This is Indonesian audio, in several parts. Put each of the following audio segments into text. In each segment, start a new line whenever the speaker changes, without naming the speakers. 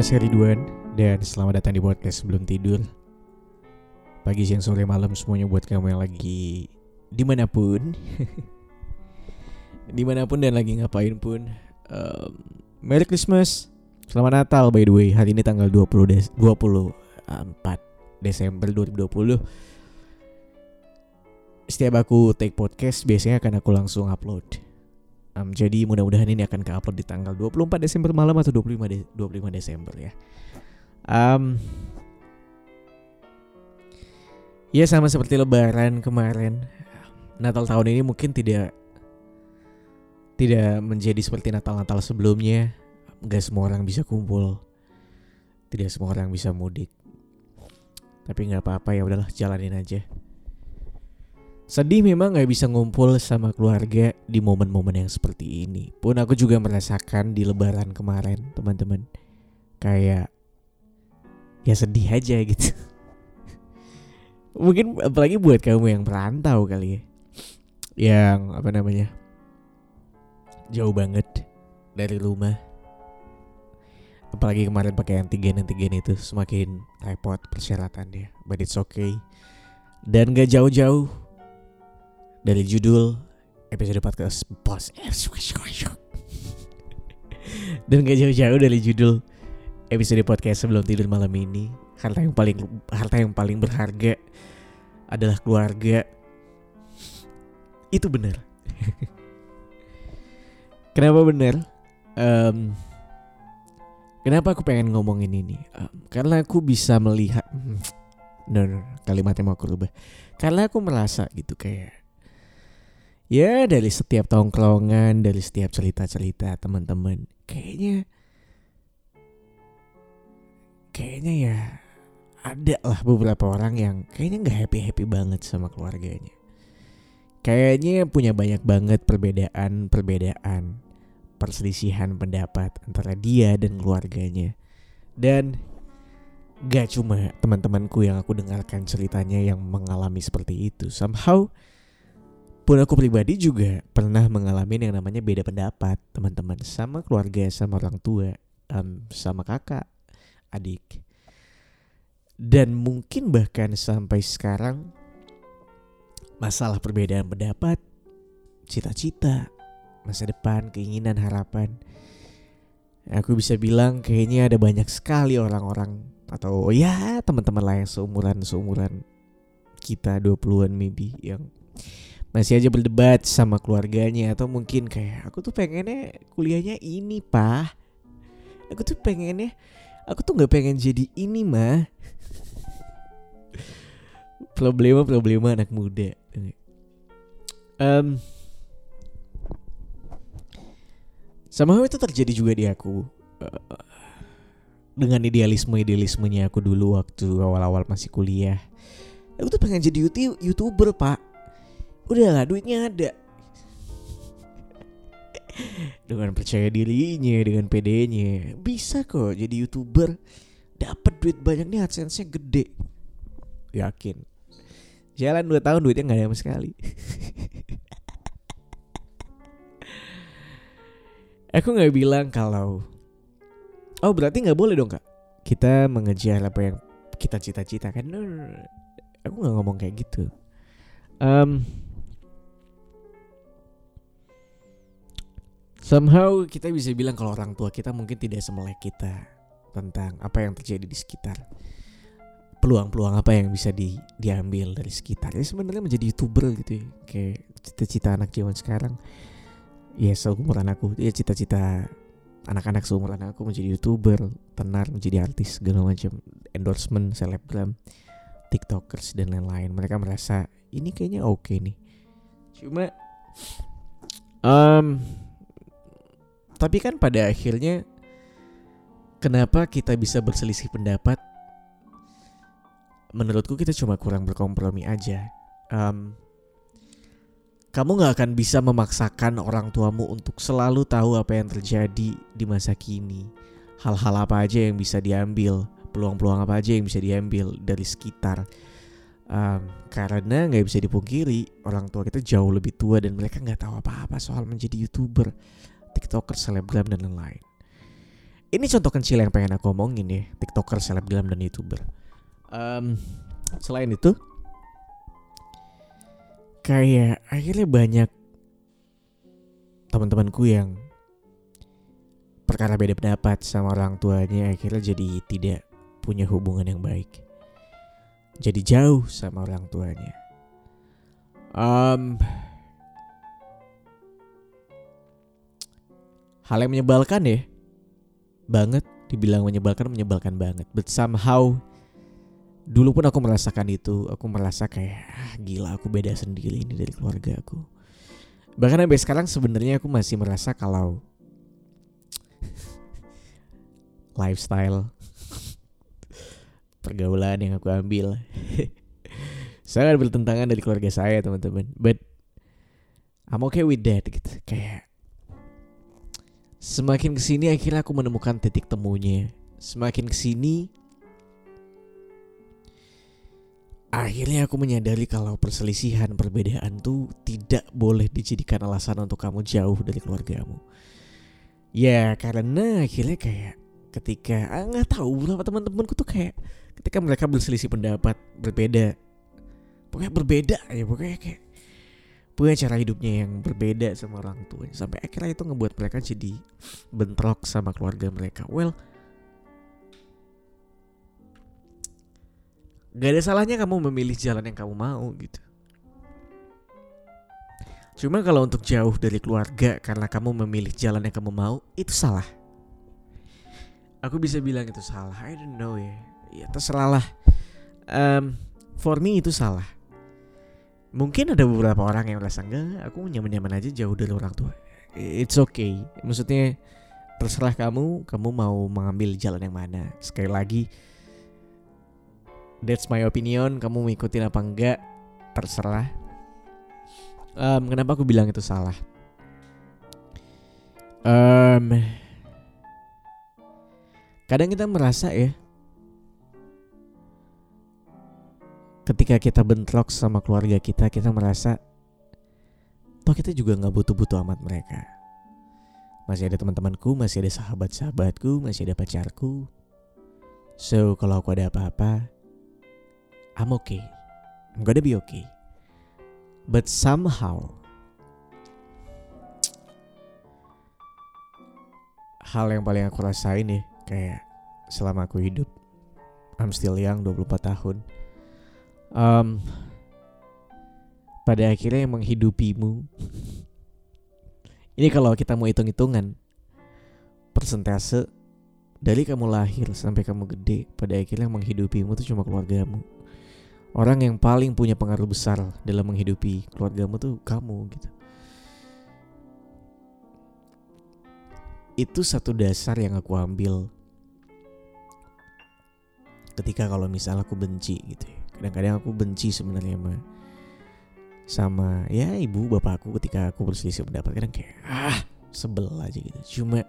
Mas Ridwan dan selamat datang di podcast sebelum tidur. Pagi, siang, sore, malam semuanya buat kamu yang lagi di mana pun, di mana pun dan lagi ngapain pun. Um, Merry Christmas, selamat Natal by the way. Hari ini tanggal 20 des 24 Desember 2020. Setiap aku take podcast biasanya akan aku langsung upload. Um, jadi mudah-mudahan ini akan ke-upload di tanggal 24 Desember malam atau 25 de 25 Desember ya. Um, ya sama seperti Lebaran kemarin, Natal tahun ini mungkin tidak tidak menjadi seperti Natal-Natal sebelumnya. Gak semua orang bisa kumpul, tidak semua orang bisa mudik. Tapi nggak apa-apa ya udahlah jalanin aja. Sedih memang gak bisa ngumpul sama keluarga di momen-momen yang seperti ini. Pun aku juga merasakan di lebaran kemarin teman-teman. Kayak ya sedih aja gitu. Mungkin apalagi buat kamu yang perantau kali ya. Yang apa namanya. Jauh banget dari rumah. Apalagi kemarin pakai antigen-antigen itu semakin repot persyaratannya. But it's okay. Dan gak jauh-jauh dari judul episode podcast Boss dan gak jauh-jauh dari judul episode podcast sebelum tidur malam ini harta yang paling harta yang paling berharga adalah keluarga. Itu benar. Kenapa benar? Um, kenapa aku pengen ngomongin ini? Um, karena aku bisa melihat no, no, no kalimatnya mau aku rubah. Karena aku merasa gitu kayak ya dari setiap tongkrongan dari setiap cerita-cerita teman-teman. Kayaknya kayaknya ya ada lah beberapa orang yang kayaknya nggak happy happy banget sama keluarganya. Kayaknya punya banyak banget perbedaan perbedaan perselisihan pendapat antara dia dan keluarganya. Dan gak cuma teman-temanku yang aku dengarkan ceritanya yang mengalami seperti itu. Somehow pun aku pribadi juga pernah mengalami yang namanya beda pendapat teman-teman. Sama keluarga sama orang tua um, sama kakak adik. Dan mungkin bahkan sampai sekarang masalah perbedaan pendapat cita-cita masa depan keinginan harapan. Aku bisa bilang kayaknya ada banyak sekali orang-orang atau ya teman-teman lain seumuran seumuran kita 20-an maybe yang masih aja berdebat sama keluarganya atau mungkin kayak aku tuh pengennya kuliahnya ini pak aku tuh pengennya aku tuh nggak pengen jadi ini mah problema problema anak muda. Um, sama itu terjadi juga di aku. Dengan idealisme idealismenya aku dulu waktu awal-awal masih kuliah. Aku tuh pengen jadi youtuber pak udahlah duitnya ada. Dengan percaya dirinya dengan PD-nya. Bisa kok jadi youtuber. Dapat duit banyak nih adsense-nya gede. Yakin? Jalan 2 tahun duitnya nggak ada sama sekali. Aku nggak bilang kalau oh berarti nggak boleh dong kak? Kita mengejar apa yang kita cita-cita kan no, no, no. aku nggak ngomong kayak gitu. Um, Somehow kita bisa bilang kalau orang tua kita mungkin tidak semelek kita tentang apa yang terjadi di sekitar. Peluang-peluang apa yang bisa di, diambil dari sekitar. Ya sebenarnya menjadi youtuber gitu ya. Kayak cita-cita anak zaman sekarang. Ya seumuran aku. Ya cita-cita anak-anak seumuran aku menjadi youtuber, tenar, menjadi artis segala macam, endorsement, selebgram, tiktokers dan lain-lain. Mereka merasa ini kayaknya oke okay nih. Cuma um, tapi kan pada akhirnya kenapa kita bisa berselisih pendapat? Menurutku kita cuma kurang berkompromi aja. Um, kamu nggak akan bisa memaksakan orang tuamu untuk selalu tahu apa yang terjadi di masa kini. Hal-hal apa aja yang bisa diambil, peluang-peluang apa aja yang bisa diambil dari sekitar. Um, karena nggak bisa dipungkiri orang tua kita jauh lebih tua dan mereka nggak tahu apa-apa soal menjadi youtuber tiktoker, selebgram dan lain-lain. ini contoh kecil yang pengen aku omongin ya tiktoker selebgram dan youtuber. Um, selain itu kayak akhirnya banyak teman-temanku yang perkara beda pendapat sama orang tuanya akhirnya jadi tidak punya hubungan yang baik. Jadi jauh sama orang tuanya. Um, hal yang menyebalkan ya. Banget dibilang menyebalkan menyebalkan banget. But somehow dulu pun aku merasakan itu. Aku merasa kayak ah, gila aku beda sendiri ini dari keluarga aku. Bahkan sampai sekarang sebenarnya aku masih merasa kalau lifestyle pergaulan yang aku ambil sangat bertentangan dari keluarga saya teman-teman. But I'm okay with that gitu. Kayak Semakin ke sini akhirnya aku menemukan titik temunya. Semakin ke sini akhirnya aku menyadari kalau perselisihan perbedaan tuh tidak boleh dijadikan alasan untuk kamu jauh dari keluargamu. Ya karena akhirnya kayak ketika ah, nggak tahu beberapa teman-temanku tuh kayak ketika mereka berselisih pendapat berbeda pokoknya berbeda ya pokoknya kayak punya cara hidupnya yang berbeda sama orang tuanya sampai akhirnya itu ngebuat mereka jadi bentrok sama keluarga mereka. Well gak ada salahnya kamu memilih jalan yang kamu mau gitu. Cuma kalau untuk jauh dari keluarga karena kamu memilih jalan yang kamu mau itu salah. Aku bisa bilang itu salah. I don't know ya. Ya terserah um, for me itu salah mungkin ada beberapa orang yang merasa enggak aku nyaman-nyaman aja jauh dari orang tua. It's okay. Maksudnya terserah kamu kamu mau mengambil jalan yang mana. Sekali lagi that's my opinion kamu mau ikutin apa enggak terserah. Um, kenapa aku bilang itu salah? Um, kadang kita merasa ya ketika kita bentrok sama keluarga kita kita merasa toh kita juga nggak butuh-butuh amat mereka. Masih ada teman-temanku masih ada sahabat-sahabatku masih ada pacarku. So kalau aku ada apa-apa I'm okay. I'm gonna be okay. But somehow hal yang paling aku rasain nih kayak selama aku hidup I'm still young 24 tahun um, pada akhirnya yang menghidupimu ini kalau kita mau hitung-hitungan persentase dari kamu lahir sampai kamu gede pada akhirnya yang menghidupimu itu cuma keluargamu. Orang yang paling punya pengaruh besar dalam menghidupi keluargamu tuh kamu gitu. Itu satu dasar yang aku ambil ketika kalau misalnya aku benci gitu ya kadang-kadang aku benci sebenarnya sama sama ya ibu bapakku ketika aku berselisih pendapat kadang kayak ah sebel aja gitu. Cuma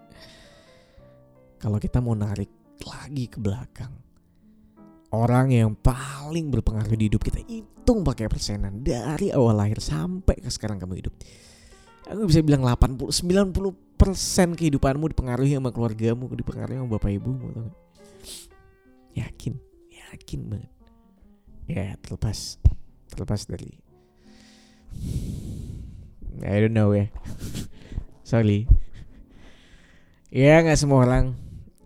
kalau kita mau narik lagi ke belakang orang yang paling berpengaruh di hidup kita hitung pakai persenan dari awal lahir sampai ke sekarang kamu hidup aku bisa bilang 80 90 persen kehidupanmu dipengaruhi sama keluargamu dipengaruhi sama bapak ibumu yakin yakin banget ya terlepas. Terlepas dari I don't know ya. Sorry. Ya nggak semua orang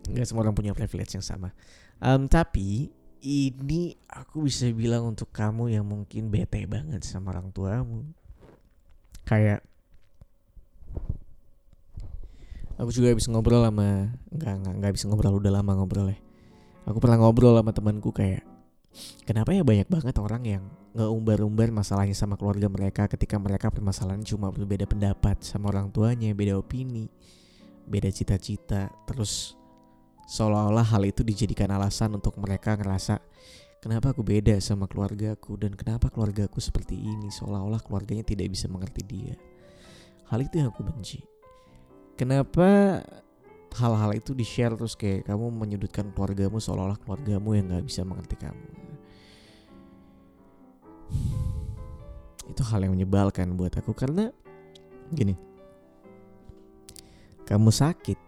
nggak semua orang punya privilege yang sama. Um, tapi ini aku bisa bilang untuk kamu yang mungkin bete banget sama orang tuamu. Kayak aku juga bisa ngobrol sama nggak nggak bisa ngobrol udah lama ngobrol ya aku pernah ngobrol sama temanku kayak Kenapa ya banyak banget orang yang ngeumbar-umbar masalahnya sama keluarga mereka ketika mereka permasalahan cuma berbeda pendapat sama orang tuanya, beda opini, beda cita-cita, terus seolah-olah hal itu dijadikan alasan untuk mereka ngerasa kenapa aku beda sama keluargaku dan kenapa keluargaku seperti ini seolah-olah keluarganya tidak bisa mengerti dia. Hal itu yang aku benci. Kenapa hal-hal itu di share terus kayak kamu menyudutkan keluargamu seolah-olah keluargamu yang nggak bisa mengerti kamu itu hal yang menyebalkan buat aku karena gini kamu sakit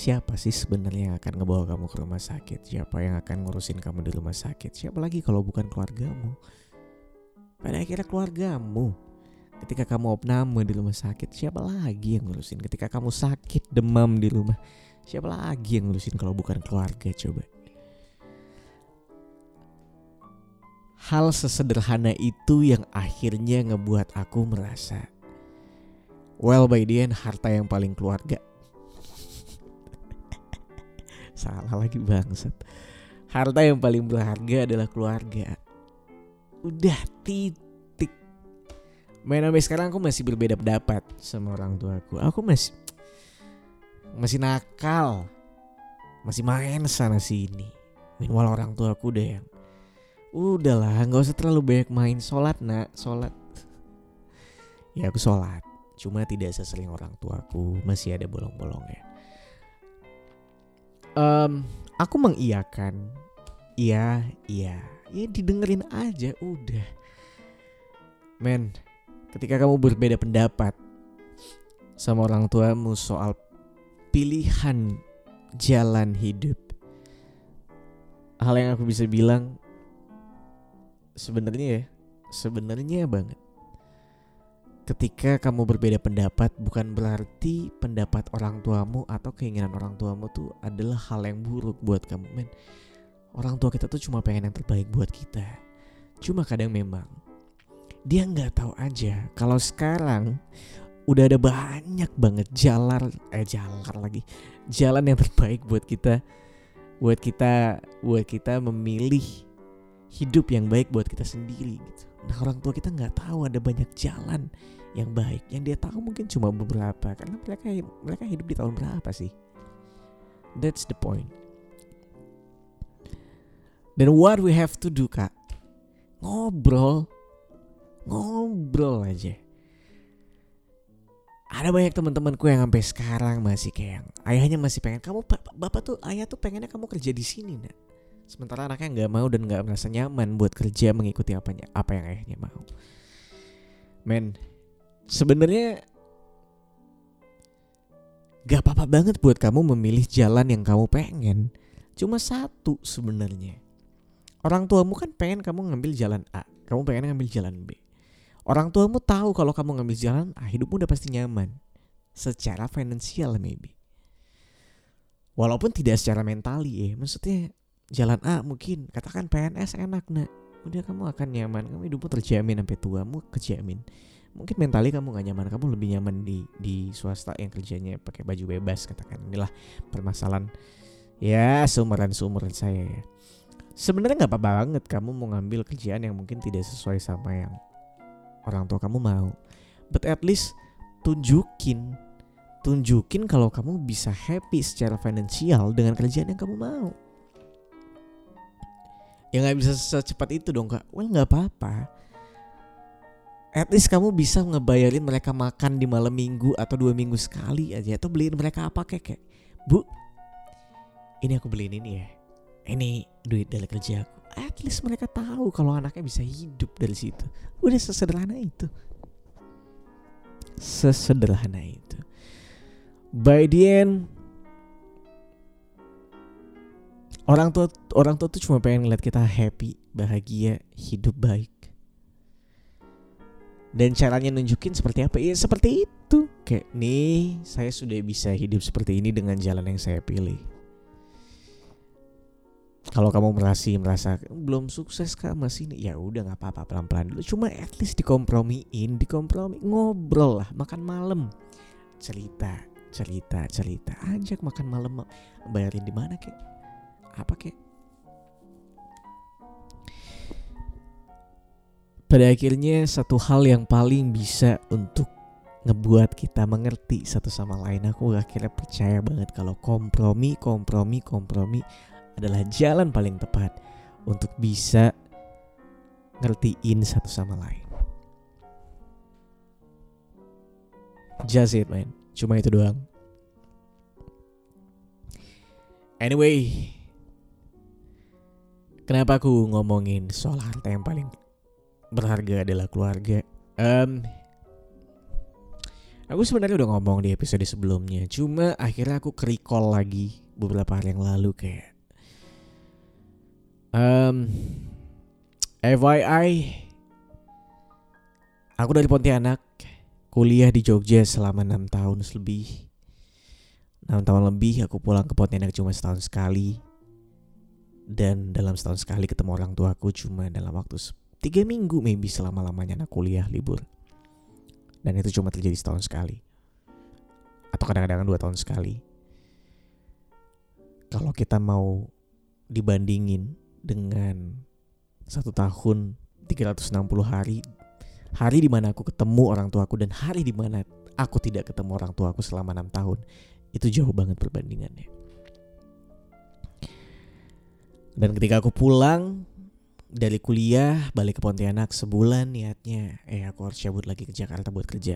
siapa sih sebenarnya yang akan ngebawa kamu ke rumah sakit? Siapa yang akan ngurusin kamu di rumah sakit? Siapa lagi kalau bukan keluargamu? Pada akhirnya keluargamu. Ketika kamu opname di rumah sakit, siapa lagi yang ngurusin? Ketika kamu sakit demam di rumah, siapa lagi yang ngurusin kalau bukan keluarga coba? Hal sesederhana itu yang akhirnya ngebuat aku merasa Well by the end harta yang paling keluarga Salah lagi bangsat Harta yang paling berharga adalah keluarga Udah titik main sampai sekarang aku masih berbeda pendapat sama orang tua aku. Aku masih masih nakal. Masih main sana sini. Minimal orang tua aku udah yang udahlah nggak usah terlalu banyak main. Sholat nak sholat. Ya aku sholat. Cuma tidak sesering orang tuaku. Masih ada bolong-bolongnya. Um, aku mengiyakan. Iya iya. Ya didengerin aja udah. Men ketika kamu berbeda pendapat sama orang tuamu soal pilihan jalan hidup hal yang aku bisa bilang sebenarnya ya sebenarnya banget. Ketika kamu berbeda pendapat bukan berarti pendapat orang tuamu atau keinginan orang tuamu tuh adalah hal yang buruk buat kamu men. Orang tua kita tuh cuma pengen yang terbaik buat kita. Cuma kadang memang dia nggak tahu aja. Kalau sekarang udah ada banyak banget jalan eh jalan lagi. Jalan yang terbaik buat kita buat kita buat kita memilih hidup yang baik buat kita sendiri gitu. Nah orang tua kita nggak tahu ada banyak jalan yang baik. Yang dia tahu mungkin cuma beberapa karena mereka mereka hidup di tahun berapa sih? That's the point. Dan what we have to do kak? Ngobrol ngobrol aja. Ada banyak teman-temanku yang sampai sekarang masih kayak ayahnya masih pengen kamu bapak tuh ayah tuh pengennya kamu kerja di sini nak. Sementara anaknya nggak mau dan nggak merasa nyaman buat kerja mengikuti apanya apa yang ayahnya mau. Men sebenarnya gak apa-apa banget buat kamu memilih jalan yang kamu pengen. Cuma satu sebenarnya. Orang tuamu kan pengen kamu ngambil jalan A kamu pengen ngambil jalan B Orang tuamu tahu kalau kamu ngambil jalan A, hidupmu udah pasti nyaman. Secara finansial maybe. Walaupun tidak secara mentali ya. Maksudnya jalan A mungkin katakan PNS enak nak. Udah kamu akan nyaman, kamu hidupmu terjamin sampai tuamu kejamin. Mungkin mentali kamu gak nyaman, kamu lebih nyaman di di swasta yang kerjanya pakai baju bebas katakan. Inilah permasalahan ya seumuran seumuran saya ya. Sebenarnya nggak apa-apa banget kamu mau ngambil kerjaan yang mungkin tidak sesuai sama yang orang tua kamu mau. But at least tunjukin tunjukin kalau kamu bisa happy secara finansial dengan kerjaan yang kamu mau. Ya nggak bisa secepat itu dong kak. Well nggak apa-apa. At least kamu bisa ngebayarin mereka makan di malam minggu atau dua minggu sekali aja atau beliin mereka apa kayak kayak bu ini aku beliin ini ya ini duit dari kerja aku at least mereka tahu kalau anaknya bisa hidup dari situ. Udah sesederhana itu. Sesederhana itu. By the end orang tua orang tua tuh cuma pengen ngeliat kita happy, bahagia, hidup baik. Dan caranya nunjukin seperti apa? Ya seperti itu. Kayak nih, saya sudah bisa hidup seperti ini dengan jalan yang saya pilih kalau kamu merasa merasa belum sukses kak masih ini ya udah nggak apa-apa pelan-pelan dulu. Cuma at least dikompromiin dikompromi ngobrol lah makan malam. Cerita cerita cerita ajak makan malam bayarin di mana kek? Apa kek? Pada akhirnya satu hal yang paling bisa untuk ngebuat kita mengerti satu sama lain aku akhirnya percaya banget kalau kompromi kompromi kompromi adalah jalan paling tepat untuk bisa ngertiin satu sama lain. Just it man, cuma itu doang. Anyway, kenapa aku ngomongin soal harta yang paling berharga adalah keluarga? Um, Aku sebenarnya udah ngomong di episode sebelumnya, cuma akhirnya aku recall lagi beberapa hari yang lalu kayak um, FYI Aku dari Pontianak Kuliah di Jogja selama 6 tahun lebih. 6 tahun lebih aku pulang ke Pontianak cuma setahun sekali. Dan dalam setahun sekali ketemu orang tua aku cuma dalam waktu 3 minggu maybe selama-lamanya anak kuliah libur. Dan itu cuma terjadi setahun sekali. Atau kadang-kadang dua tahun sekali. Kalau kita mau dibandingin dengan satu tahun 360 hari. Hari di mana aku ketemu orang tuaku dan hari di mana aku tidak ketemu orang tuaku selama enam tahun. Itu jauh banget perbandingannya. Dan ketika aku pulang dari kuliah balik ke Pontianak sebulan niatnya eh aku harus cabut lagi ke Jakarta buat kerja.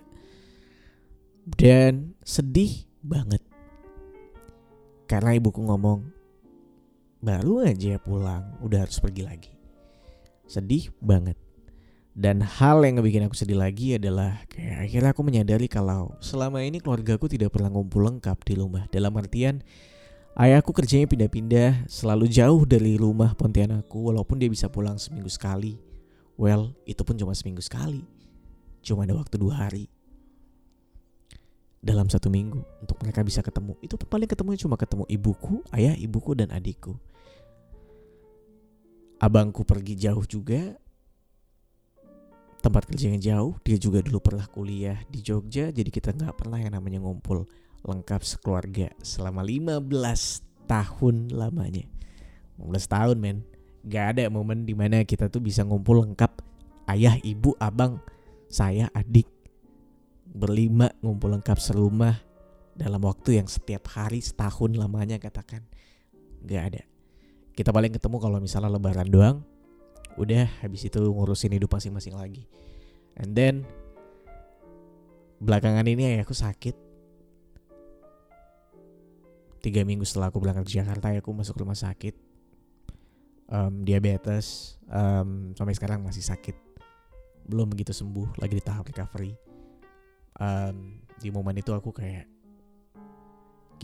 Dan sedih banget. Karena ibuku ngomong baru aja pulang udah harus pergi lagi sedih banget dan hal yang ngebikin aku sedih lagi adalah kayak akhirnya aku menyadari kalau selama ini keluarga aku tidak pernah ngumpul lengkap di rumah dalam artian Ayahku kerjanya pindah-pindah, selalu jauh dari rumah Pontianakku walaupun dia bisa pulang seminggu sekali. Well, itu pun cuma seminggu sekali. Cuma ada waktu dua hari. Dalam satu minggu untuk mereka bisa ketemu. Itu paling ketemunya cuma ketemu ibuku, ayah, ibuku, dan adikku. Abangku pergi jauh juga. Tempat kerjanya jauh, dia juga dulu pernah kuliah di Jogja, jadi kita nggak pernah yang namanya ngumpul lengkap sekeluarga selama 15 tahun lamanya. 15 tahun men. Gak ada momen di mana kita tuh bisa ngumpul lengkap ayah, ibu, abang, saya, adik. Berlima ngumpul lengkap serumah dalam waktu yang setiap hari setahun lamanya katakan. Gak ada. Kita paling ketemu kalau misalnya lebaran doang. Udah habis itu ngurusin hidup masing-masing lagi. And then belakangan ini ayahku sakit tiga minggu setelah aku berangkat ke Jakarta ya aku masuk rumah sakit um, diabetes um, sampai sekarang masih sakit belum begitu sembuh lagi di tahap recovery um, di momen itu aku kayak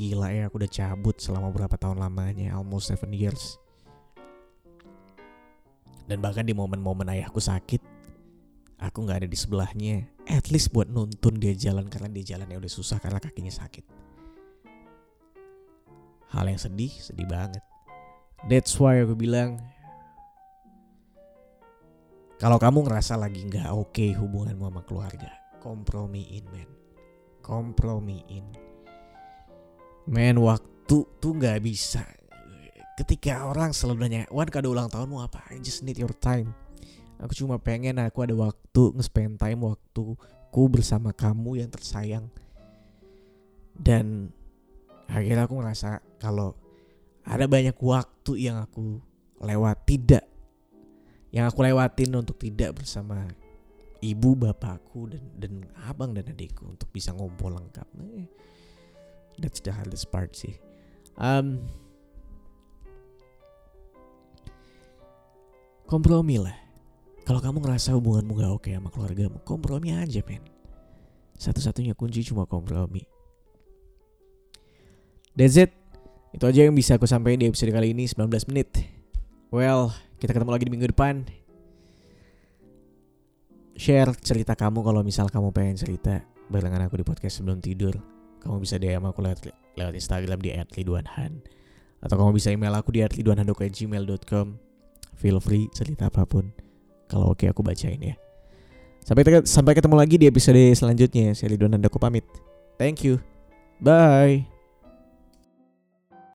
gila ya aku udah cabut selama berapa tahun lamanya almost seven years. Dan bahkan di momen-momen ayahku sakit aku nggak ada di sebelahnya. At least buat nuntun dia jalan karena dia jalannya udah susah karena kakinya sakit. Hal yang sedih sedih banget. That's why aku bilang kalau kamu ngerasa lagi nggak oke okay hubunganmu sama keluarga kompromiin men. Kompromiin men waktu tuh nggak bisa. Ketika orang selalu nanya Wan kado ulang tahunmu apa? I just need your time. Aku cuma pengen aku ada waktu nge-spend time waktuku bersama kamu yang tersayang. Dan akhirnya aku ngerasa kalau ada banyak waktu yang aku lewat tidak. Yang aku lewatin untuk tidak bersama ibu bapakku dan dan abang dan adikku untuk bisa ngumpul lengkap. nah, that's the hardest part sih um, kompromi lah kalau kamu ngerasa hubunganmu gak oke sama keluargamu kompromi aja men satu-satunya kunci cuma kompromi That's it. Itu aja yang bisa aku sampaikan di episode kali ini 19 menit. Well, kita ketemu lagi di minggu depan. Share cerita kamu kalau misal kamu pengen cerita barengan aku di podcast sebelum tidur. Kamu bisa DM aku lewat, lewat Instagram di @liduanhan atau kamu bisa email aku di @liduanhandoko@gmail.com. Feel free cerita apa pun. Kalau oke aku bacain ya. Sampai sampai ketemu lagi di episode selanjutnya. Saya Liduan Handoko pamit. Thank you. Bye.